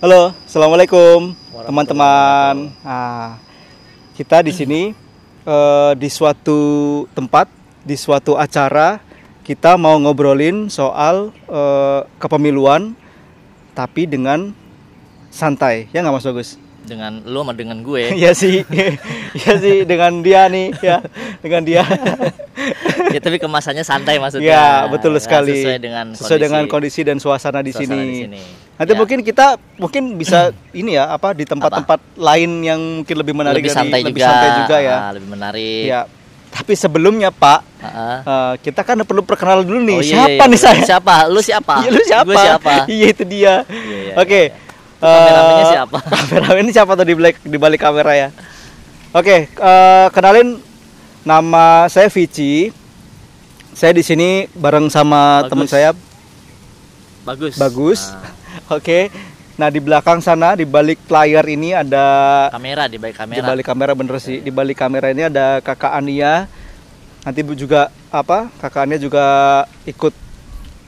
Halo, assalamualaikum teman-teman. Nah, kita di sini eh, di suatu tempat, di suatu acara kita mau ngobrolin soal eh, kepemiluan, tapi dengan santai, ya nggak Mas Bagus? dengan lu sama dengan gue Iya sih, iya sih dengan dia nih, ya dengan dia. ya tapi kemasannya santai maksudnya Ya betul Ya, sekali. sesuai dengan Sesuai dengan kondisi dan suasana di suasana sini. di sini. Nanti Ya. mungkin kita mungkin bisa ini ya apa di tempat-tempat lain yang mungkin lebih menarik lebih dari- santai lebih juga santai juga ya. Ah, lebih menarik Ya. Tapi sebelumnya Pak, Ah, eh, kita kan perlu perkenalan dulu nih. Oh, iya, siapa iya, nih iya. saya? siapa lu siapa Iya, lu siapa? gue siapa Iya itu dia. Iya, iya, Oke. iya. Kameramennya eh, siapa? Kameramen ini siapa tuh di balik di balik kamera ya? Oke, eh, kenalin nama saya Vici. Saya di sini bareng sama teman saya bagus Bagus. Ah, Oke. Nah, di belakang sana di balik layar ini ada kamera di balik di kamera balik kamera bener sih. Di balik kamera ini ada Kakak Ania. Nanti bu- juga apa? Kakak Ania juga ikut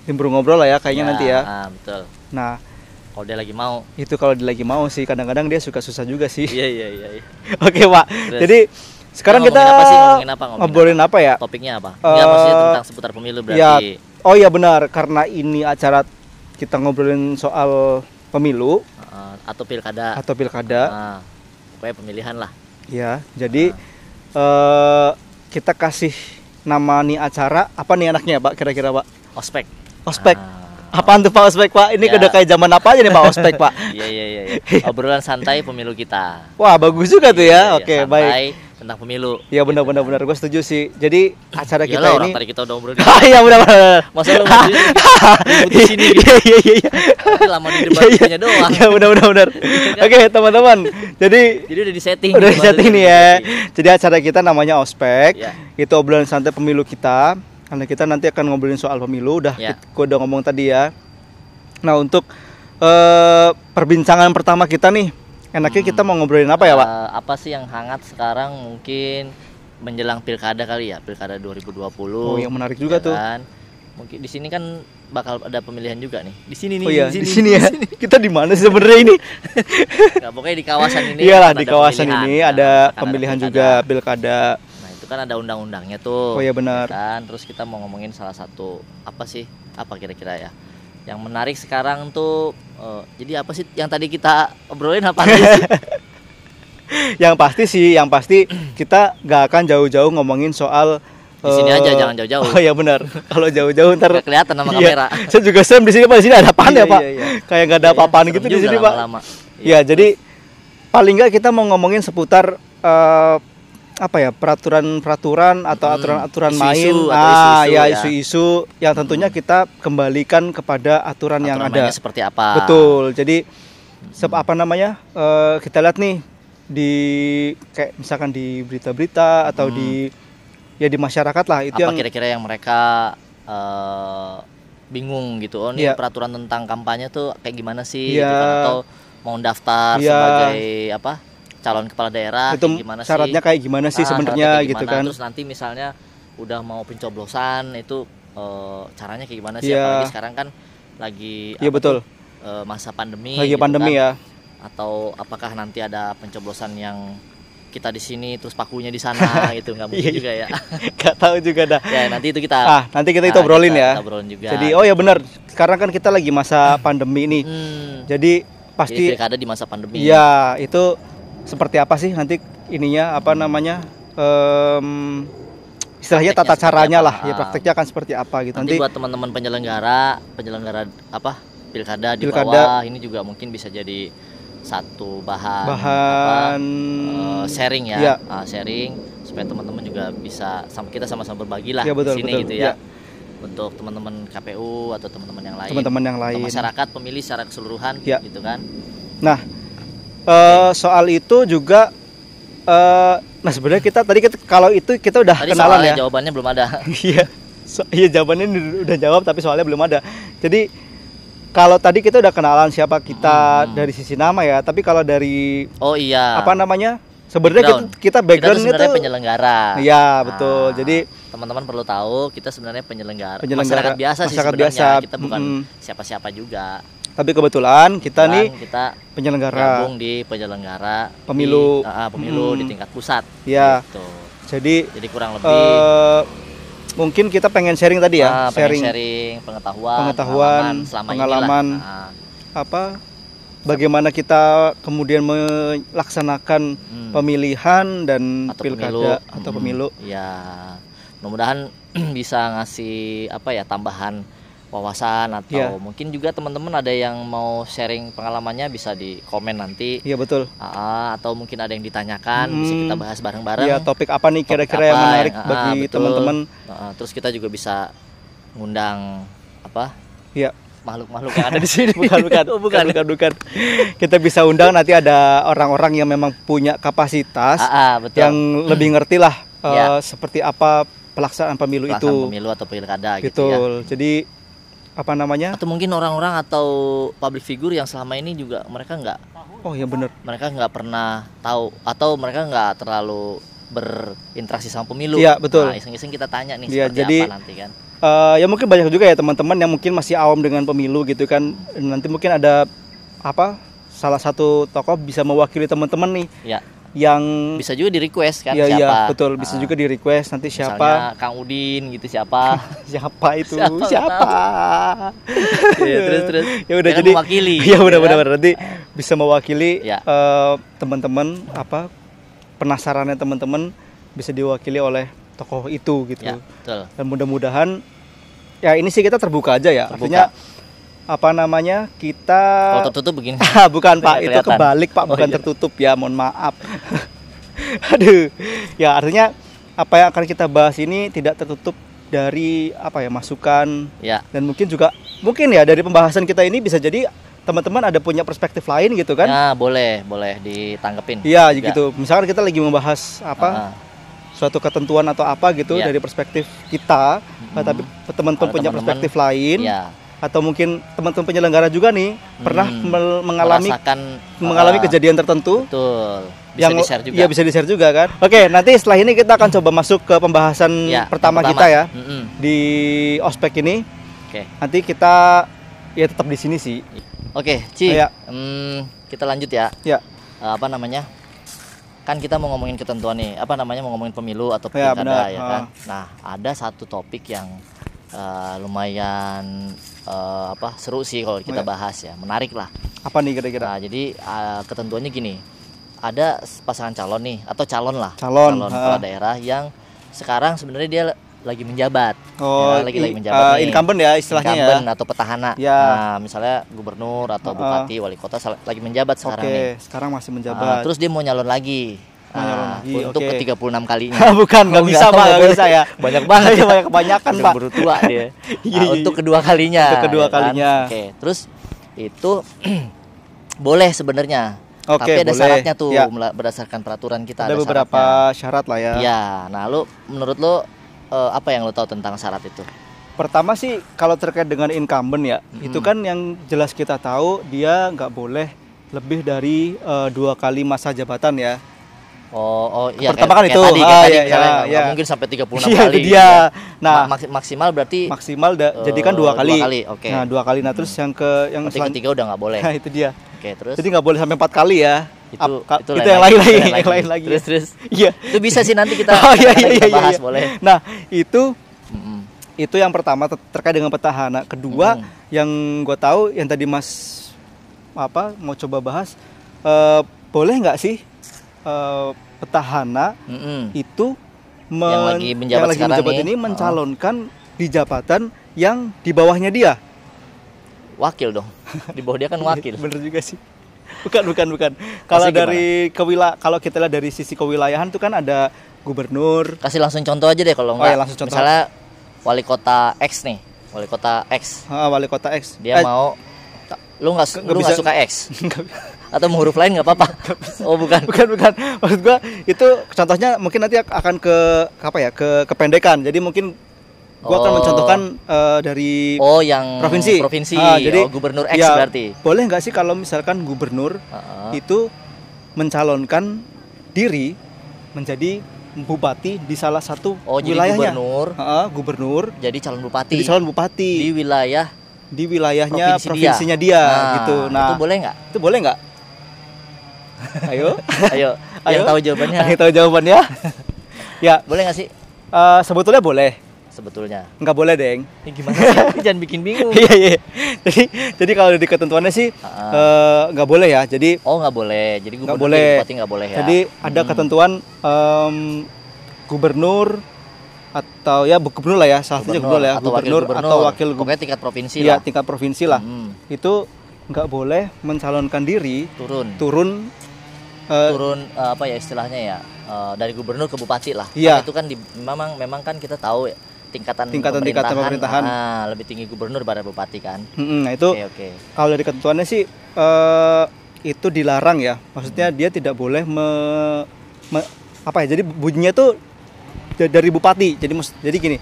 nimbrung ngobrol lah ya kayaknya nanti ya. ah, betul Nah, kalau dia lagi mau itu kalau dia lagi mau sih kadang-kadang dia suka susah juga sih. iya iya iya iya. Oke, Pak. Terus. Jadi sekarang kita apa sih? Ngomongin apa? Ngomongin ngobrolin apa ya? topiknya apa Eh, maksudnya tentang seputar pemilu Ya, berarti oh ya benar karena ini acara kita ngobrolin soal pemilu Ah, atau pilkada atau pilkada. Ah, pokoknya pemilihan lah Ya, jadi eh kita kasih nama nih acara apa nih anaknya Pak kira-kira Pak? ospek Ospek. Ah, Apaan tuh Pak Ospek Pak? Ini Ya. udah kayak zaman apa aja nih Pak Ospek Pak? iya iya iya iya. obrolan santai pemilu kita Wah bagus juga tuh Iya, ya. iya, Oke santai baik. Tentang pemilu Iya benar benar benar. Gue setuju sih. Jadi acara kita orang ini. tadi kita udah ngobrolin Ah, Iya benar benar. masa lu di di sini gitu Iya iya iya. iya. Lama di depan Iya, iya. doang Iya benar benar benar. Oke teman-teman. Jadi jadi udah di setting udah gitu, setting maksudnya nih ya. di setting. Jadi acara kita namanya Ospek. Iya. Itu obrolan santai pemilu kita. Karena kita nanti akan ngobrolin soal pemilu. Udah, Iya. gue udah ngomong tadi ya. Nah untuk eh, perbincangan pertama kita nih, enaknya Hmm. kita mau ngobrolin apa ya Pak? Eh, apa sih yang hangat sekarang mungkin menjelang pilkada kali ya pilkada 2020 Oh, yang menarik juga ya tuh. kan? mungkin di sini kan bakal ada pemilihan juga nih di sini nih Oh iya di sini ya. Kita di mana sih sebenarnya ini? Nggak, pokoknya di kawasan ini Iyalah di ada kawasan pemilihan. ini Nah, ada ada pemilihan pilkada. juga pilkada. Nah itu kan ada undang-undangnya tuh. Oh iya benar. ya kan. Terus kita mau ngomongin salah satu apa sih? Apa kira-kira ya? Yang menarik sekarang tuh eh, jadi apa sih yang tadi kita obrolin apa sih? yang pasti sih, yang pasti kita gak akan jauh-jauh ngomongin soal Di sini eh, aja, jangan jauh-jauh. Oh iya benar. Kalau jauh-jauh ntar Nggak kelihatan sama Iya. kamera. Saya juga serem di sini Pak. Di sini ada apaan Iya, ya Pak? iya, iya. Kayak nggak ada Iya, apa-apaan serem gitu di sini Pak. lama-lama. Iya, jadi paling nggak kita mau ngomongin seputar eh, apa ya peraturan-peraturan atau Hmm, aturan-aturan isu-isu main, atau ah isu-isu ya ya. isu-isu yang tentunya kita kembalikan kepada aturan, yang Aturan ada. mainnya seperti apa? Betul. Jadi sep- apa namanya? eh, kita lihat nih di kayak misalkan di berita-berita atau Hmm. di ya di masyarakat lah itu apa yang kira-kira yang mereka eh, bingung gitu oh ini Iya. peraturan tentang kampanye tuh kayak gimana sih Iya. gitu kan atau mau daftar Iya. sebagai apa calon kepala daerah itu gimana syaratnya sih kayak gimana sih Ah, sebenarnya gitu kan? Terus nanti misalnya udah mau pencoblosan itu eh, caranya kayak gimana sih? Iya. apalagi sekarang kan lagi iya apa betul. tuh, eh, masa pandemi lagi gitu pandemi kan. ya. Atau apakah nanti ada pencoblosan yang kita di sini terus pakunya di sana gitu nggak mungkin Iya, juga ya? nggak tahu juga dah. Ya nanti itu kita ah nanti kita itu Nah, obrolin kita- ya. kita obrolin juga. Jadi oh ya benar sekarang kan kita lagi masa pandemi nih. Hmm, jadi jadi pasti pilkada di masa pandemi. Iya, itu seperti apa sih nanti ininya apa namanya? em, istilahnya tata caranya apa? lah. Ya prakteknya akan seperti apa gitu. nanti, Nanti, buat teman-teman penyelenggara penyelenggara apa pilkada di Pilkada. bawah ini juga mungkin bisa jadi satu bahan bahan apa, eh, sharing ya Iya. Ah, sharing supaya teman-teman juga bisa sama kita sama-sama berbagi lah Iya, betul, di sini betul. gitu Iya. ya untuk teman-teman KPU atau teman-teman yang lain teman-teman yang lain. masyarakat pemilih secara keseluruhan Iya. gitu kan Nah, eh, soal itu juga eh nah sebenarnya kita tadi kita, kalau itu kita udah tadi kenalan soalnya ya. jawabannya belum ada Iya. So- iya jawabannya udah jawab tapi soalnya belum ada. Jadi kalau tadi kita udah kenalan siapa kita Hmm. dari sisi nama ya, tapi kalau dari oh iya apa namanya? Sebenarnya kita, Background. kita kita backgroundnya sebenarnya tuh penyelenggara Iya, betul. Nah, Jadi teman-teman perlu tahu kita sebenarnya penyelenggara, Penyelenggara, masyarakat biasa sih masyarakat sebenarnya biasa. kita bukan siapa-siapa juga Tapi kebetulan kita nih kita penyelenggara. di penyelenggara Pemilu. di, ah, ah, pemilu Hmm. di tingkat pusat. Ya. Gitu. Jadi Jadi kurang lebih eh mungkin kita pengen sharing tadi ya, ah, pengen sharing sharing pengetahuan, pengetahuan, pengalaman pengalaman. Ah, apa bagaimana kita kemudian melaksanakan hmm. pemilihan dan Atau pilkada pemilu. atau Hmm. pemilu. Ya, mudah-mudahan bisa ngasih apa ya tambahan wawasan atau Iya. mungkin juga teman-teman ada yang mau sharing pengalamannya bisa di komen nanti Iya betul. Ah, atau mungkin ada yang ditanyakan bisa Hmm. kita bahas bareng-bareng. Iya topik apa nih kira-kira yang menarik yang- ah, bagi teman-teman? Ah, terus kita juga bisa ngundang apa? Iya. Makhluk-makhluk yang ada di sini. Bukan, bukan, Oh, bukan. bukan, bukan. Kita bisa undang nanti ada orang-orang yang memang punya kapasitas Ah, ah, betul. yang lebih ngerti lah eh, Iya. seperti apa pelaksanaan pemilu Pelaksanaan itu. pemilu atau pilkada gitu ya. Jadi apa namanya? Atau mungkin orang-orang atau public figure yang selama ini juga mereka nggak Oh ya benar. mereka nggak pernah tahu atau mereka nggak terlalu berinteraksi sama pemilu. Iya, betul. Nah, iseng-iseng kita tanya nih seperti jadi apa nanti kan. Eh, ya mungkin banyak juga ya teman-teman yang mungkin masih awam dengan pemilu gitu kan. Nanti mungkin ada apa? Salah satu tokoh bisa mewakili teman-teman nih Ya, yang bisa juga di request kan iya siapa. betul bisa Ah, juga di request nanti siapa Misalnya Kang Udin gitu siapa. siapa itu Siapa, siapa, Iya, terus terus. ya udah jadi mewakili, ya gitu udah kan. benar nanti bisa mewakili Ya. eh, teman-teman apa penasarannya teman-teman bisa diwakili oleh tokoh itu gitu Ya, betul. dan mudah-mudahan ya ini sih kita terbuka aja ya Terbuka. artinya apa namanya kita Kalau tertutup begini. bukan pak. Itu kebalik pak. Oh, bukan iya. tertutup. Ya mohon maaf. Aduh. Ya artinya apa yang akan kita bahas ini tidak tertutup dari apa ya masukan. Ya, dan mungkin juga mungkin ya dari pembahasan kita ini bisa jadi teman-teman ada punya perspektif lain gitu kan? Ya boleh, boleh ditanggepin. iya gitu. Misalkan kita lagi membahas apa Ah, suatu ketentuan atau apa gitu Iya. dari perspektif kita. Mm, tapi teman-teman punya perspektif lain. ya, atau mungkin teman-teman penyelenggara juga nih pernah Hmm, mel- mengalami merasakan mengalami ah, kejadian tertentu Betul. Bisa yang di-share juga. Iya bisa di-share juga kan. Oke, nanti setelah ini kita akan coba masuk ke pembahasan Ya, pertama, yang kita ya Mm-mm. di ospek ini. Oke. Nanti kita ya tetap di sini sih. Oke, Ci. Ya. Hmm, kita lanjut ya. Ya. Eh, apa namanya? Kan kita mau ngomongin ketentuan nih. Apa namanya mau ngomongin pemilu atau Ya, pilkada benar. ya Ah. kan? Nah, ada satu topik yang eh, lumayan eh, apa seru sih kalau kita Ya. bahas ya. Menarik lah. Apa nih kira-kira? Nah, jadi eh, ketentuannya gini. Ada pasangan calon nih atau calon lah. Calon, kepala ah. daerah yang sekarang sebenarnya dia lagi menjabat. Oh, Ya, lagi lagi i- menjabat eh, nih. incumbent ya istilahnya Incumbent ya. atau petahana. Ya. Nah, misalnya gubernur atau bupati, wali kota lagi menjabat sekarang nih. sekarang masih menjabat. terus dia mau nyalon lagi. Nah, lagi, untuk oke. ke 36 kalinya. Bukan, nggak Oh, bisa pak, nggak bisa ya. Banyak banget ya. banyak kebanyakan Udah pak. baru tua dia. Iya, Nah, iya, untuk iya. kedua kalinya. Untuk kedua ya kan? kalinya. Oke, terus itu boleh sebenarnya. Oke, Tapi ada boleh. syaratnya tuh Ya. berdasarkan peraturan kita Ada ada, beberapa syaratnya. syarat lah ya. Iya, nah lu menurut lu eh, apa yang lu tahu tentang syarat itu? Pertama sih kalau terkait dengan incumbent ya, Mm-mm. itu kan yang jelas kita tahu dia nggak boleh lebih dari eh, dua kali masa jabatan ya. Oh, oh iya Pertama kan itu. tadi, Ah, tadi iya, misalnya iya, iya. mungkin sampai 36 Iya kali. itu dia. Nah Ma- maksi- maksimal berarti maksimal da- eh, jadi kan dua kali. Dua kali, oke. Nah dua kali. Nah terus yang ke yang Berarti selan- ketiga udah nggak boleh. Nah itu dia. Oke, terus Jadi nggak boleh sampai empat kali ya. itu ka- itu, itu yang lain lagi, yang lain lagi. Terus terus Iya. itu bisa sih nanti kita Oh iya iya iya. kita bahas iya. boleh. Nah itu Mm-mm. itu yang pertama ter- terkait dengan petahana. Kedua Mm. yang gue tahu yang tadi Mas apa mau coba bahas eh, boleh nggak sih eh, petahana Mm-mm. itu men- Yang lagi menjabat sekarang menjabat nih. ini mencalonkan di jabatan yang di bawahnya dia. Wakil dong. Di bawah dia kan wakil. Bener juga sih. Bukan bukan bukan. Kalau dari kewila kalau kita lihat dari sisi kewilayahan itu kan ada gubernur. Kasih langsung contoh aja deh kalau Oh, enggak. iya, langsung contoh. Misalnya wali kota X nih. Wali kota X. ah, wali kota X. Dia Eh, mau lu nggak nggak lu nggak suka X nggak- atau mau huruf lain nggak apa-apa. Oh, bukan. bukan bukan maksud gua itu contohnya mungkin nanti akan ke apa ya ke kependekan jadi mungkin gua akan Oh. mencontohkan eh, dari Oh, yang provinsi Provinsi. Ah, jadi oh, gubernur X ya, berarti. boleh nggak sih kalau misalkan gubernur Heeh. itu mencalonkan diri menjadi bupati di salah satu Oh, jadi wilayahnya gubernur Heeh, gubernur jadi calon bupati jadi calon bupati di wilayah di wilayahnya Provinsi dia. provinsinya dia, gitu. Nah, itu boleh nggak? itu boleh nggak? Ayo, Ayo, Ayo. yang tahu jawabannya. Yang tahu jawabannya? ya, Boleh nggak sih eh, sebetulnya boleh. sebetulnya? Nggak boleh, Deng. Ini gimana sih? Jangan bikin bingung. Iya, iya. Jadi, jadi kalau di ketentuannya sih eh, nggak boleh ya. Jadi Oh nggak boleh. Jadi Nggak gubernur boleh. jadi bupati nggak boleh ya. Jadi ada Hmm. ketentuan em, gubernur atau ya gubernur lah ya, salah satunya gubernur, ya, atau gubernur, wakil atau wakil gubernur Pokoknya tingkat provinsi ya, lah. tingkat provinsi lah. Hmm, Itu nggak boleh mencalonkan diri turun. turun eh, turun eh, apa ya istilahnya ya eh, dari gubernur ke bupati lah. Iya. Itu kan di, memang memang kan kita tahu ya tingkatan Tingkatan-tingkatan pemerintahan. ah, lebih tinggi gubernur daripada bupati kan. mm-mm, nah itu Oke oke. kalau dari ketentuannya sih eh, itu dilarang ya. Maksudnya dia tidak boleh me- me- apa ya? Jadi bunyinya tuh da- dari bupati. Jadi jadi gini,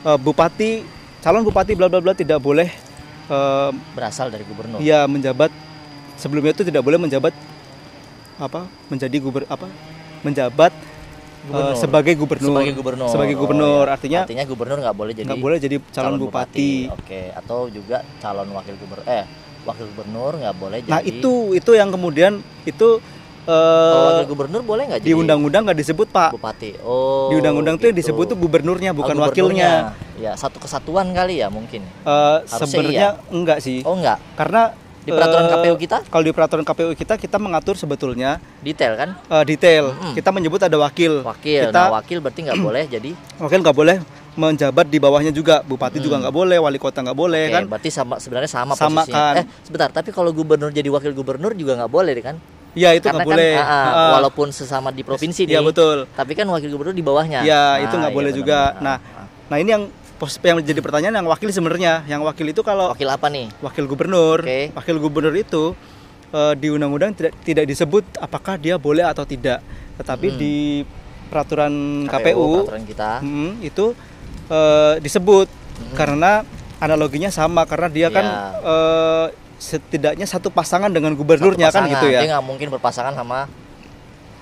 eh, bupati calon bupati bla bla bla tidak boleh eh, Berasal dari gubernur. Iya menjabat sebelumnya itu tidak boleh menjabat apa menjadi guber apa menjabat Gubernur. eh, sebagai gubernur Sebagai gubernur. sebagai Oh, gubernur iya. artinya artinya gubernur nggak boleh jadi nggak boleh jadi calon, bupati. Oke, atau juga calon wakil gubernur eh wakil gubernur nggak boleh jadi Nah itu itu yang kemudian itu eh, wakil gubernur boleh nggak jadi di undang-undang nggak disebut pak bupati. Oh. di undang-undang tuh gitu. disebut tuh gubernurnya bukan Oh, wakilnya. Ya, satu kesatuan kali ya mungkin. Eh, Harusnya sebenarnya enggak sih Oh enggak. karena Di peraturan eh, KPU kita kalau di peraturan KPU kita kita mengatur sebetulnya detail kan? eh, detail Mm-mm. kita menyebut ada wakil Wakil. Kita- Nah, wakil berarti nggak boleh jadi wakil nggak boleh menjabat di bawahnya juga bupati Hmm. juga nggak boleh wali kota nggak boleh Oke, kan berarti sama sebenarnya sama, Sama posisinya. kan. Eh, sebentar, tapi kalau gubernur jadi wakil gubernur juga nggak boleh kan? ya itu nggak boleh kan, ah, Ah, walaupun sesama di provinsi iya nih. betul Tapi kan wakil gubernur di bawahnya. Ya, Nah, itu nggak iya boleh benar, juga. benar. Nah, Ah, nah ini yang yang jadi pertanyaan yang wakil sebenarnya yang wakil itu kalau wakil apa nih? wakil gubernur Oke. wakil gubernur itu eh, di undang-undang tidak tidak disebut apakah dia boleh atau tidak tetapi Hmm. di peraturan KPU, peraturan kita. hmm, itu eh, disebut Hmm. karena analoginya sama karena dia kan Iya. eh, setidaknya satu pasangan dengan gubernurnya Satu kan pasangan. gitu ya Dia nggak mungkin berpasangan sama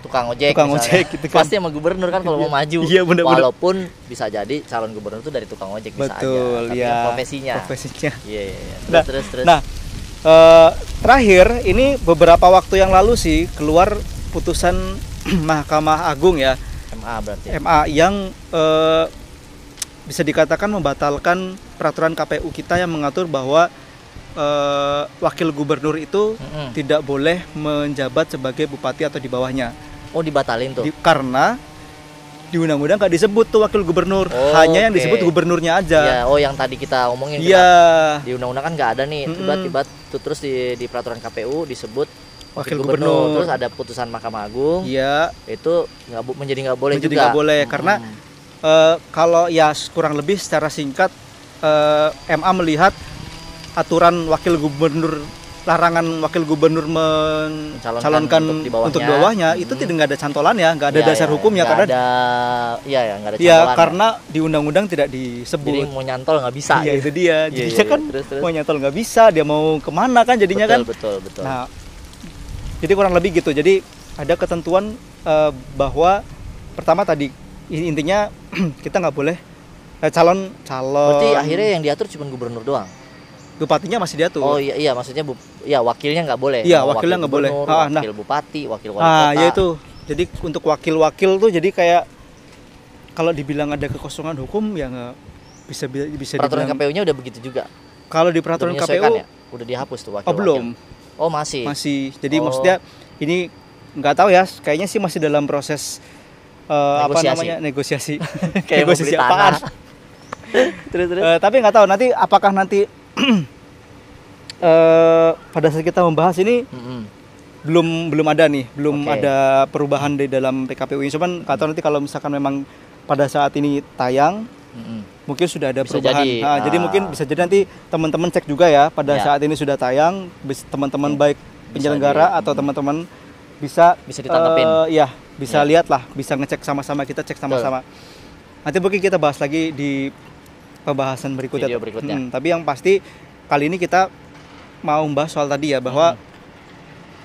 tukang ojek. Tukang misalnya. ojek gitu kan. Pasti sama gubernur kan kalau mau maju. Iya, bener-bener. Walaupun bisa jadi calon gubernur itu dari tukang ojek bisa betul aja. Tapi ya profesinya. profesinya Iya, iya, iya. Terus, Nah, terus, terus. Nah, eh, terakhir ini beberapa waktu yang lalu sih keluar putusan Mahkamah Agung ya MA berarti. MA yang eh, bisa dikatakan membatalkan peraturan KPU kita yang mengatur bahwa eh, wakil gubernur itu Mm-mm. tidak boleh menjabat sebagai bupati atau di bawahnya Oh, dibatalin tuh. Di- karena di undang-undang nggak disebut tuh wakil gubernur. Oh, hanya yang disebut gubernurnya aja. Iya, oh yang tadi kita omongin iya. kenapa di undang-undang kan nggak ada nih. Tiba-tiba tuh terus di, di peraturan KPU disebut wakil wakil gubernur, terus ada putusan Mahkamah Agung. Iya. Itu nggak menjadi nggak boleh Menjadi juga. nggak boleh, karena Eh, kalau ya kurang lebih secara singkat eh, MA melihat aturan wakil gubernur larangan wakil gubernur Mencalonkan untuk di bawahnya. untuk di bawahnya itu Hmm. tidak nggak ada cantolannya nggak ada Iya, dasar iya, hukumnya karena ada iya ya nggak ada ya karena di undang-undang tidak jadi disebut mau nyantol nggak bisa iya gitu. itu dia Iya, jadinya iya, iya. kan Terus, terus. mau nyantol nggak bisa dia mau ke mana kan jadinya betul, kan betul betul Nah, jadi kurang lebih gitu. Jadi ada ketentuan eh, bahwa pertama tadi intinya kita nggak boleh eh, calon calon. berarti akhirnya yang diatur cuma gubernur doang bupatinya masih diatur. oh iya iya maksudnya bu iya wakilnya nggak boleh Iya, Mau wakilnya wakil nggak boleh. Ah, nah. wakil bupati wakil wali ah, kota ya itu. Jadi untuk wakil-wakil tuh jadi kayak kalau dibilang ada kekosongan hukum ya nggak bisa bi- bisa peraturan. KPU-nya udah begitu juga Kalau di Udah peraturan menyesuaikan KPU ya? udah dihapus tuh wakil oh belum, oh masih masih. Jadi Oh. maksudnya ini nggak tahu ya, kayaknya sih masih dalam proses eh, apa namanya negosiasi. kayak negosiasi apaan? terus terus Eh, tapi nggak tahu nanti apakah nanti eh pada saat kita membahas ini Mm-mm. belum belum ada nih belum Oke. ada perubahan di dalam PKPU ini cuman tahu nanti kalau misalkan memang pada saat ini tayang Mm-mm. mungkin sudah ada Bisa perubahan jadi. Nah, jadi Ah. mungkin bisa jadi nanti teman-teman cek juga ya pada Ya. saat ini sudah tayang teman-teman Oke. baik penyelenggara di- atau teman-teman bisa Bisa ditanggepin. eh, ya bisa Ya. lihat lah bisa ngecek sama-sama kita cek sama-sama nanti mungkin kita bahas lagi di pembahasan berikutnya Video berikutnya. Hmm, tapi yang pasti kali ini kita mau membahas soal tadi ya bahwa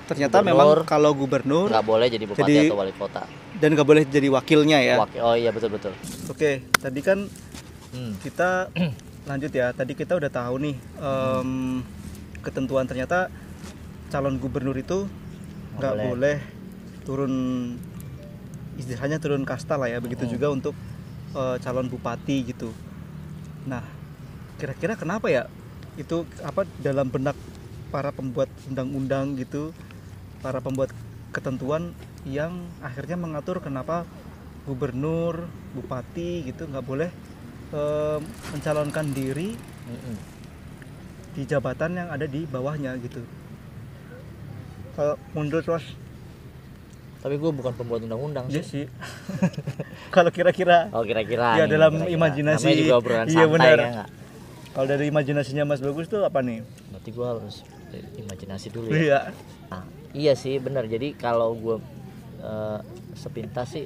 ternyata Gubernur. memang kalau gubernur nggak boleh jadi bupati Jadi- atau wali kota dan nggak boleh jadi wakilnya ya Wakil- oh iya betul betul oke tadi kan Hmm. kita lanjut ya. Tadi kita udah tahu nih em, ketentuan ternyata calon gubernur itu Nggak boleh. boleh. turun istilahnya turun kasta lah ya. Begitu Mm-mm. juga untuk eh, calon bupati gitu. Nah, kira-kira kenapa ya itu apa dalam benak para pembuat undang-undang gitu, para pembuat ketentuan yang akhirnya mengatur kenapa gubernur, bupati gitu nggak boleh eh, mencalonkan diri Mm-mm. di jabatan yang ada di bawahnya gitu. Kalau menurut Mas, Tapi gue bukan pembuat undang-undang iya sih. sih. Kalau kira-kira Oh kira-kira. Ya, dalam kira-kira. imajinasi. Namanya juga obrolan Iya, santai benar. ya kalau dari imajinasinya Mas Bagus tuh apa nih? Berarti gue harus imajinasi dulu ya. Iya. Nah, iya sih benar. Jadi kalau gue eh, sepintas sih,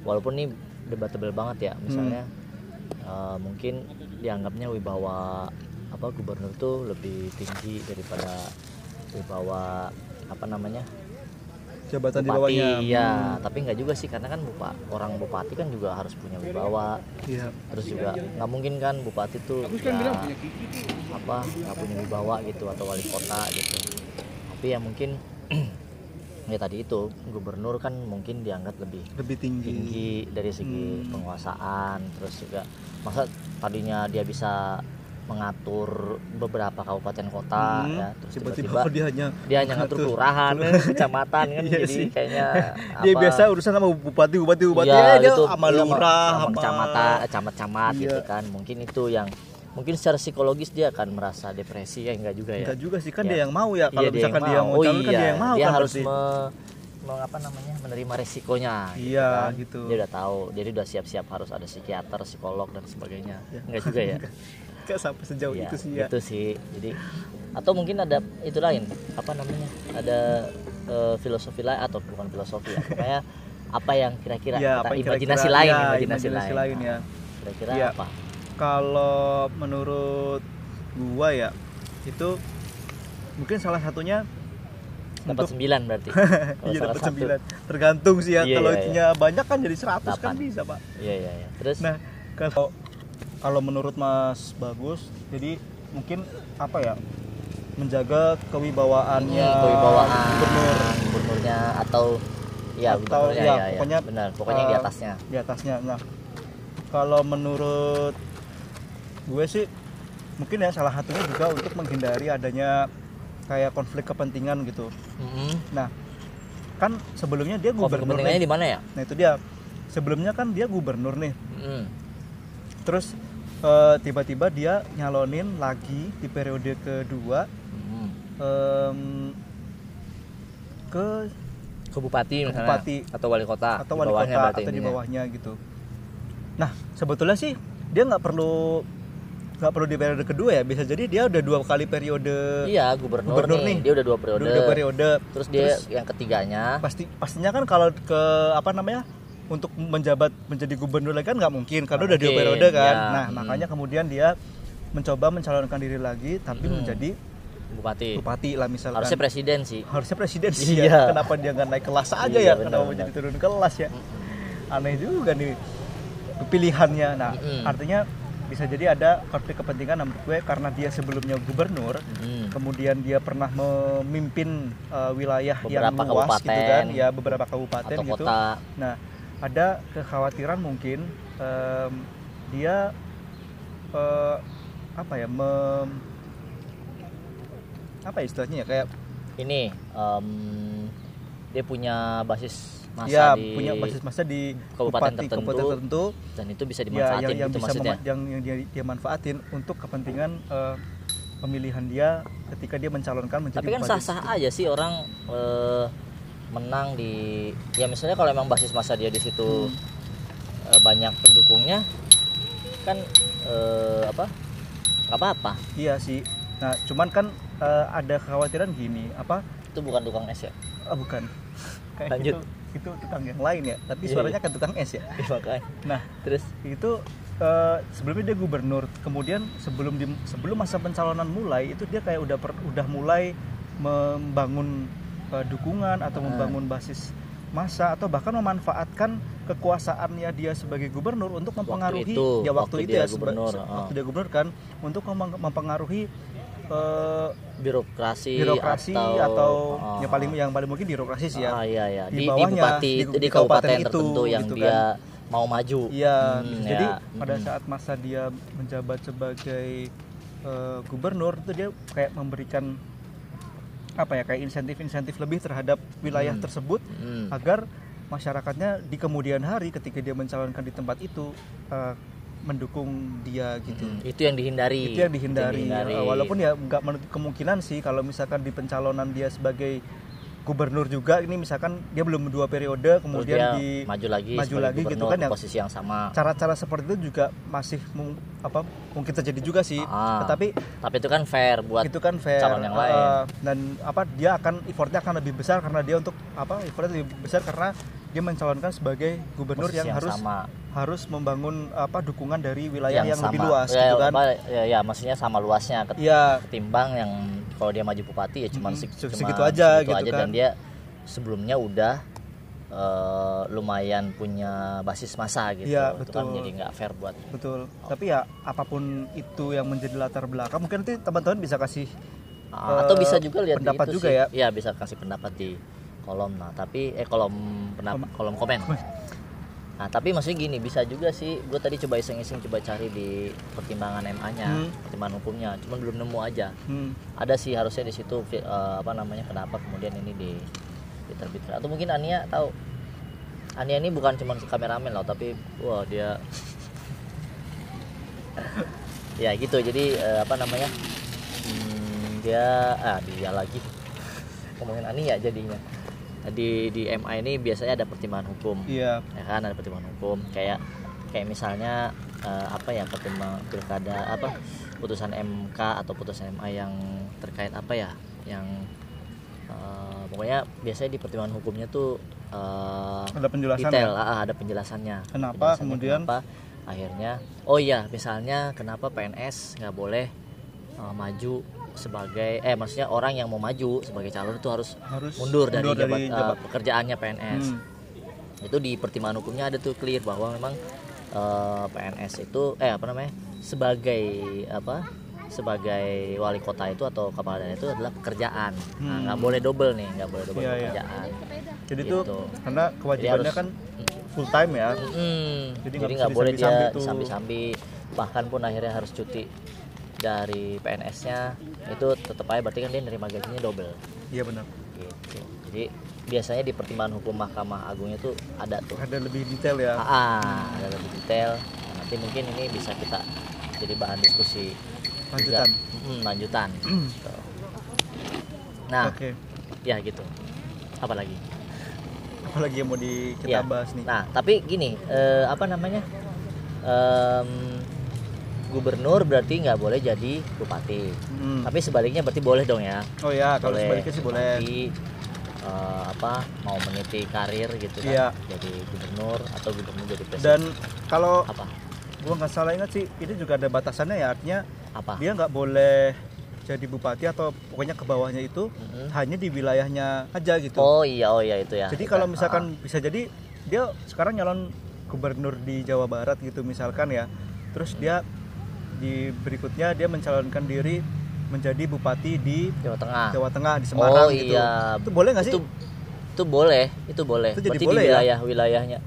walaupun ini debatable banget ya, misalnya eh, mungkin dianggapnya wibawa apa gubernur tuh lebih tinggi daripada wibawa apa namanya Jabatan di bupati. bawahnya. Iya, Hmm, tapi nggak juga sih karena kan bupa, orang bupati kan juga harus punya wibawa. Iya. Terus juga nggak mungkin kan bupati tuh ya, apa nggak punya wibawa gitu atau wali kota gitu. Tapi ya mungkin ya tadi itu gubernur kan mungkin dianggap lebih Lebih tinggi. tinggi dari segi Hmm. penguasaan terus juga masa tadinya dia bisa mengatur beberapa kabupaten kota Hmm, ya terus tiba-tiba dia hanya dia hanya ngatur kelurahan kecamatan kan Iya jadi sih. kayaknya dia apa, biasa urusan sama bupati bupati bupati iya, ya, dia gitu, sama iya, lurah sama kecamatan eh, camat-camat Iya. gitu kan mungkin itu yang mungkin secara psikologis dia akan merasa depresi ya enggak juga ya enggak juga sih kan Iya. dia yang mau ya kalau Iya, misalkan dia yang mau Oh kan iya, dia yang mau dia kan harus berarti. me- apa namanya menerima resikonya gitu Iya, kan. gitu. dia udah tahu jadi udah siap-siap harus ada psikiater psikolog dan sebagainya Iya. enggak juga ya Nggak sampai sejauh Iya, itu sih ya. itu sih. Jadi atau mungkin ada itu lain apa namanya ada eh, filosofi lain atau bukan filosofi ya pokoknya apa yang kira-kira ya kita apa yang imajinasi kira-kira- lain ya, imajinasi, imajinasi lain, lain ya. Kira-kira Iya. apa? kalau menurut gua ya itu mungkin salah satunya dapat untuk sembilan berarti? Kalau iya dapat satu. sembilan. Tergantung sih ya Iya, kalau iya, itunya banyak kan jadi 100 kan Delapan. bisa pak. Iya iya iya. Terus? Nah kalau kalau menurut Mas Bagus jadi mungkin apa ya menjaga kewibawaannya Hmm, kewibawaan gubernur. gubernurnya atau ya Atau, ya, ya, ya, pokoknya, benar pokoknya yang di eh, atasnya. di atasnya nah kalau menurut gue sih mungkin ya salah satunya juga untuk menghindari adanya kayak konflik kepentingan gitu. Mm-mm. nah kan sebelumnya dia konflik gubernur kepentingannya nih. di mana ya? Nah itu dia. Sebelumnya kan dia gubernur nih. Mm. terus eh, tiba-tiba dia nyalonin lagi di periode kedua Mm. em, ke ke bupati misalnya bupati. atau wali kota atau di wali bawahnya kota atau di intinya. bawahnya gitu. Nah sebetulnya sih dia nggak perlu nggak perlu di periode kedua ya bisa jadi dia udah dua kali periode iya gubernur, Gubernur nih. nih. dia udah dua periode, udah dua periode terus dia Terus- yang ketiganya pasti pastinya kan kalau ke apa namanya untuk menjabat menjadi gubernur lagi kan nggak mungkin karena udah dua periode kan ya. nah Hmm. makanya kemudian dia mencoba mencalonkan diri lagi tapi Hmm. menjadi bupati bupati lah misalkan harusnya presiden sih harusnya presiden sih Iya. ya. Kenapa dia nggak naik kelas aja Iya, ya? benar, Kenapa benar. menjadi turun kelas ya? Aneh juga nih pilihannya. Nah, Mm-mm. artinya bisa jadi ada konflik kepentingan menurut gue karena dia sebelumnya gubernur, Mm. kemudian dia pernah memimpin uh, wilayah yang Beberapa luas gitu kan, ya beberapa kabupaten atau gitu. kota Nah, ada kekhawatiran mungkin em, dia eh, apa ya mem- apa ya istilahnya ya kayak ini em, dia punya basis masa ya di punya basis masa di kabupaten bupati tertentu, kabupaten tertentu. dan itu bisa ya dimanfaatin yang, yang gitu bisa maksudnya. yang, yang dia, dia manfaatin untuk kepentingan eh, pemilihan dia ketika dia mencalonkan menjadi tapi kan sah-sah aja sih orang eh, menang di ya misalnya kalau emang basis masa dia di situ Hmm. eh, banyak pendukungnya kan eh, apa nggak apa-apa. Iya sih. Nah cuman kan eh, ada kekhawatiran gini apa? Itu bukan tukang es ya? Ah, bukan. Kayak Lanjut. itu itu tukang yang lain ya tapi Iya, suaranya kan tukang es ya. Ya, makanya. Nah terus? itu eh, sebelumnya dia gubernur kemudian sebelum di, sebelum masa pencalonan mulai itu dia kayak udah per- udah mulai membangun eh, dukungan atau Ah. membangun basis masa atau bahkan memanfaatkan kekuasaannya dia sebagai gubernur untuk mempengaruhi itu, ya waktu, waktu itu dia ya gubernur, ah. waktu dia gubernur kan untuk mem- mempengaruhi eh, birokrasi, birokrasi atau, atau, yang paling yang paling mungkin birokrasi sih ya ah, iya, iya. Di di, di bawahnya, bupati di- itu di di, kabupaten kabupaten, itu, tertentu yang gitu dia mau maju Iya, Hmm, jadi ya. pada saat masa dia menjabat sebagai eh, gubernur itu dia kayak memberikan apa ya kayak insentif-insentif lebih terhadap wilayah Hmm. tersebut Hmm. agar masyarakatnya di kemudian hari ketika dia mencalonkan di tempat itu eh, mendukung dia gitu. Mm, itu yang dihindari Itu yang dihindari. dihindari. Eh, walaupun ya nggak menutup kemungkinan sih kalau misalkan di pencalonan dia sebagai gubernur juga ini misalkan dia belum dua periode kemudian dia di maju lagi maju lagi gitu kan yang- posisi yang sama cara-cara seperti itu juga masih mung- apa mungkin terjadi juga sih Ah. tetapi tapi itu kan fair buat itu kan fair calon yang eh, lain. dan apa dia akan effortnya akan lebih besar karena dia untuk apa effortnya lebih besar karena dia mencalonkan sebagai gubernur posisi yang, harus sama harus membangun apa dukungan dari wilayah yang, sama. lebih luas ya, gitu kan ya, ya, maksudnya sama luasnya ket- Iya ketimbang yang kalau dia maju bupati ya cuma Mm-mm, seg- se- cuma segitu aja gitu aja. kan. dan dia sebelumnya udah eh, lumayan punya basis masa gitu. Iya, itu kan betul. jadi nggak fair buat betul. Tapi ya apa pun itu yang menjadi latar belakang mungkin nanti teman-teman bisa kasih Eh, atau bisa juga lihat di pendapat itu juga sih. ya. Iya, bisa kasih pendapat di kolom. Nah tapi eh kolom pendapat kolom. komen nah tapi maksudnya gini bisa juga sih gue tadi coba iseng-iseng coba cari di pertimbangan MA-nya Hmm. pertimbangan hukumnya cuman belum nemu aja. Hmm, ada sih harusnya di situ eh, apa namanya kenapa kemudian ini di diterbitkan. Atau mungkin Ania tahu. Ania ini bukan cuma kameramen loh tapi wah dia ya gitu. Jadi eh, apa namanya hmm, dia ah dia lagi. Ngomongin Ania jadinya di di MA ini biasanya ada pertimbangan hukum. Iya. Ya kan ada pertimbangan hukum. Kayak kayak misalnya eh, apa ya pertimbangan pilkada apa putusan MK atau putusan MA yang terkait apa ya yang eh, pokoknya biasanya di pertimbangan hukumnya tuh eh, ada penjelasan detail. Ya? ah, ada penjelasannya. Kenapa Penjelasannya kemudian? kenapa? Akhirnya oh iya misalnya kenapa PNS nggak boleh eh, maju sebagai eh maksudnya orang yang mau maju sebagai calon itu harus harus mundur dari, jabat, eh, jabat- pekerjaannya PNS Hmm, itu di pertimbangan hukumnya ada tuh clear bahwa memang eh, PNS itu eh apa namanya sebagai apa sebagai wali kota itu atau kepala daerah itu adalah pekerjaan. Nah Hmm. nggak boleh double nih nggak boleh double iya. pekerjaan. Jadi Gitu. tuh karena kewajibannya harus- kan full time ya. Mm, Jadi nggak boleh dia tuh. disambi-sambi bahkan pun akhirnya harus cuti dari PNS-nya itu tetap aja berarti kan dia nerima gajinya double iya benar gitu jadi biasanya di pertimbangan hukum Mahkamah Agungnya tuh ada tuh ada lebih detail ya Ah, ada lebih detail. Nah, nanti mungkin ini bisa kita jadi bahan diskusi juga. lanjutan Mm, lanjutan. Gitu. Nah, oke ya gitu. Apa lagi? apalagi yang mau di kita Iya. bahas nih Nah, tapi gini, eh, apa namanya? Em, gubernur berarti nggak boleh jadi bupati. Hmm. Tapi sebaliknya berarti boleh dong ya. oh ya kalau sebaliknya sih boleh Bupati, eh, apa mau meniti karir gitu kan. Iya. Jadi gubernur atau gubernur jadi presiden. dan kalau apa? gua nggak salah ingat sih ini juga ada batasannya ya artinya Apa? dia nggak boleh jadi bupati atau pokoknya ke bawahnya itu Mm-mm. hanya di wilayahnya aja gitu Oh iya oh iya itu ya. jadi Itu kalau ya. misalkan bisa jadi dia sekarang nyalon gubernur di Jawa Barat gitu misalkan ya terus dia di berikutnya dia mencalonkan diri menjadi bupati di Jawa Tengah. Jawa Tengah di Semarang oh gitu iya. itu boleh nggak sih Itu itu boleh, itu boleh. Itu jadi Berarti boleh di ya? wilayah wilayahnya.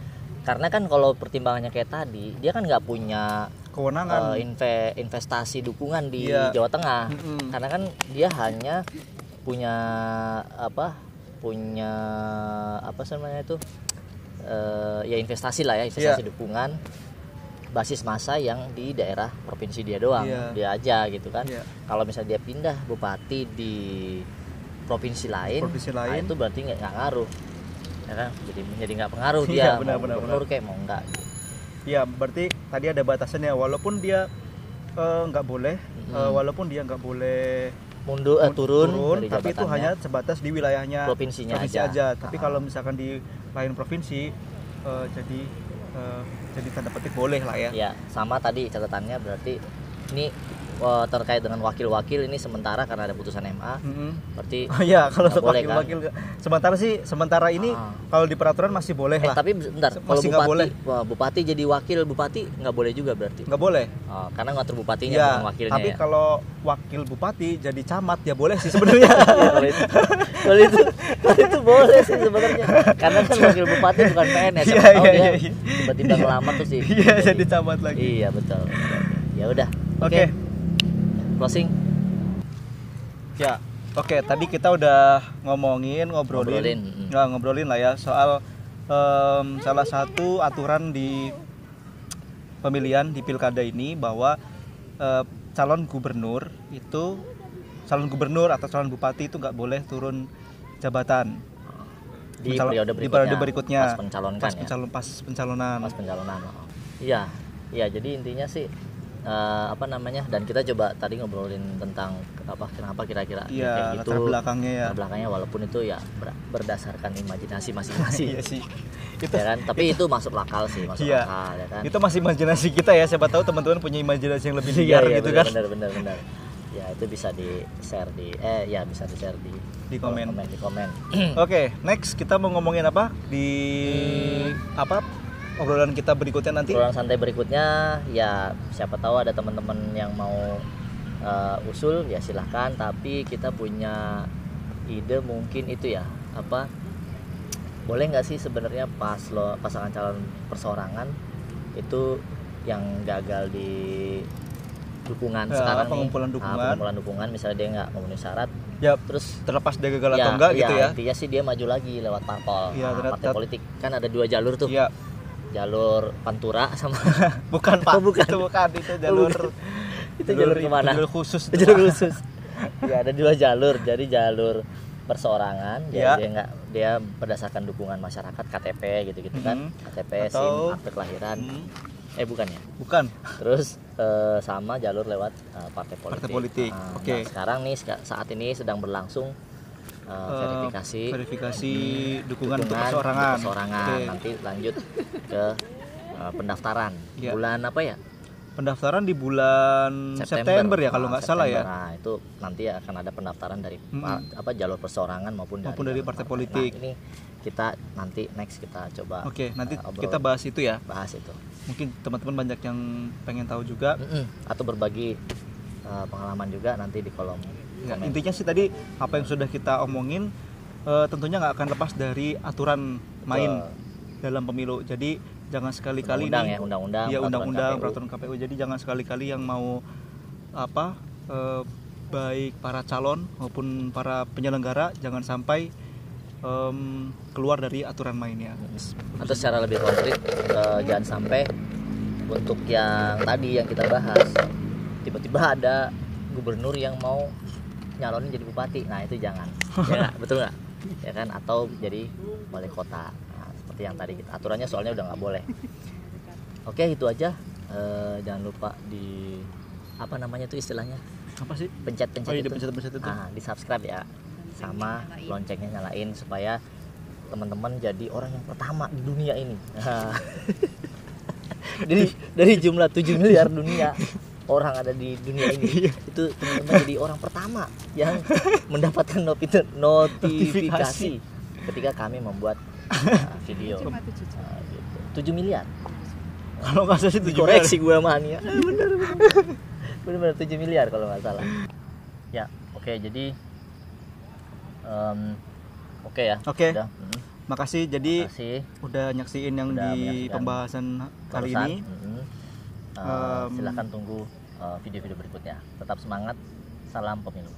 Karena kan kalau pertimbangannya kayak tadi, dia kan nggak punya kewenangan eh, inve- investasi dukungan di Iya. Jawa Tengah. Mm-mm. Karena kan dia hanya punya apa? Punya apa namanya itu? Eh, ya investasi lah ya, investasi Iya. dukungan basis masa yang di daerah provinsi dia doang, Iya. dia aja gitu kan. Iya. Kalau misalnya dia pindah bupati di provinsi lain, Provinsi nah lain. itu berarti nggak nggak ngaruh, ya kan? Jadi menjadi nggak pengaruh Iya, dia benar, mau benar, gubernur kayak mau enggak. Iya, berarti tadi ada batasannya walaupun dia eh, nggak boleh, Mm-mm. eh, walaupun dia nggak boleh Mundur, eh, turun, dari tapi itu hanya sebatas di wilayahnya Provinsinya provinsi aja. aja. Tapi Ah. kalau misalkan di lain provinsi, eh, jadi eh, jadi tanda petik boleh lah ya. Ya, sama tadi catatannya berarti ini eh, terkait dengan wakil-wakil ini sementara karena ada putusan MA Mm-mm. berarti Oh iya, kalau Nggak untuk boleh, kan? wakil-wakil sementara sih sementara ini Ah. kalau di peraturan masih boleh eh lah. tapi bentar Masih kalau bupati boleh. wah, bupati jadi wakil bupati nggak boleh juga berarti nggak boleh. Oh, karena ngatur bupatinya Iya, bukan wakilnya tapi ya. kalau wakil bupati jadi camat ya boleh sih sebenarnya. Iya, kalau itu kalau itu kalau itu boleh sih sebenarnya karena kan wakil bupati bukan PNS Iya, tahu iya, iya, iya. tiba-tiba ngelamar tuh sih Iya, jadi camat lagi. iya betul ya udah Oke. Closing Ya, oke. Tadi kita udah ngomongin, ngobrolin, Ngobrolin, nggak ngobrolin lah ya soal em, salah satu aturan di pemilihan di pilkada ini bahwa eh, calon gubernur itu calon gubernur atau calon bupati itu nggak boleh turun jabatan di Pencalon- periode di berikutnya, periode berikutnya. pas pencalonkan pas ya pencalon pas pencalonan. pas pencalonan oh. iya iya jadi intinya sih eh, apa namanya dan kita coba tadi ngobrolin tentang apa kenapa kira-kira Iya, kayak gitu latar belakangnya ya. latar belakangnya walaupun itu ya ber- berdasarkan imajinasi masing-masing Iya sih. Itu ya kan tapi itu masuk akal sih masuk Iya. akal ya kan itu masih imajinasi kita ya. Siapa tahu teman-teman punya imajinasi yang lebih liar Iya, iya, gitu benar, kan. benar benar benar ya itu bisa di share di eh ya bisa di share di Di komen. di komen Oke, next kita mau ngomongin apa di apa obrolan kita berikutnya nanti? Obrolan santai berikutnya ya siapa tahu ada teman-teman yang mau uh, usul ya silahkan tapi kita punya ide mungkin itu ya apa boleh nggak sih sebenarnya pas lo pasangan calon perseorangan itu yang gagal di dukungan Ya, sekarang pengumpulan nih dukungan. Ah, pengumpulan dukungan misalnya dia nggak memenuhi syarat Ya, terus terlepas dia gagal ya, atau enggak gitu ya. intinya sih dia maju lagi lewat parpol Iya, Nah, ternyata- partai politik kan ada dua jalur tuh Iya, jalur pantura sama bukan Pak. Oh, bukan. Itu bukan itu jalur itu jalur ke mana Jalur khusus itu, jalur khusus ya ada dua jalur jadi jalur perseorangan Ya. jadi dia nggak dia berdasarkan dukungan masyarakat KTP gitu gitu kan Mhm. KTP Atau- SIM akte kelahiran Hmm, eh bukan ya bukan. terus eh, sama jalur lewat eh, partai politik, Partai politik, Nah, oke. nah, sekarang nih saat ini sedang berlangsung Eh, verifikasi dukungan, untuk dukungan perseorangan. perseorangan. Oke. nanti lanjut ke eh, pendaftaran Ya. bulan apa ya Pendaftaran di bulan September, ya kalau Nah, nggak salah ya. September. Nah, itu nanti akan ada pendaftaran dari pa- apa jalur perseorangan maupun dari, Maupun dari jalur partai partai. politik. Nah, ini kita nanti next kita coba Oke, nanti eh, obrol- kita bahas itu ya. bahas itu. Mungkin teman-teman banyak yang pengen tahu juga. Mm-mm. Atau berbagi eh, pengalaman juga nanti di kolom Ya, intinya sih tadi apa yang sudah kita omongin eh, tentunya nggak akan lepas dari aturan main dalam pemilu. Jadi jangan sekali-kali Undang-undang nih ya, undang-undang, peraturan undang-undang KPU. peraturan KPU. Jadi jangan sekali-kali yang mau apa eh, baik para calon maupun para penyelenggara jangan sampai em, keluar dari aturan mainnya. atau secara lebih konkret eh, jangan sampai untuk yang tadi yang kita bahas tiba-tiba ada gubernur yang mau nyalonin jadi bupati. Nah itu jangan. Ya nggak? betul nggak? Ya kan? Atau jadi wali kota. Nah, seperti yang tadi kita aturannya soalnya udah nggak boleh. Oke itu aja. Eh, jangan lupa di apa namanya tuh istilahnya? Apa sih? pencet-pencet Oh iya, itu. dipencet-pencet itu. Nah, di subscribe ya. Sama loncengnya nyalain supaya teman-teman jadi orang yang pertama di dunia ini. Nah. dari dari jumlah 7 miliar dunia orang ada di dunia ini. Itu teman-teman jadi orang pertama yang mendapatkan nopi- notifikasi ketika kami membuat uh, video. Cuma tujuh. Nah, gitu. 7 miliar. Kalau nggak salah sih tujuh koreksi gue mania bener bener bener 7 miliar kalau nggak salah. Ya oke jadi em, oke ya. Oke. udah mm, Makasih. Jadi makasih. udah nyaksiin yang Udah di pembahasan kali ini. Mm, eh, Em, silahkan tunggu eh, video-video berikutnya. Tetap semangat salam pemilu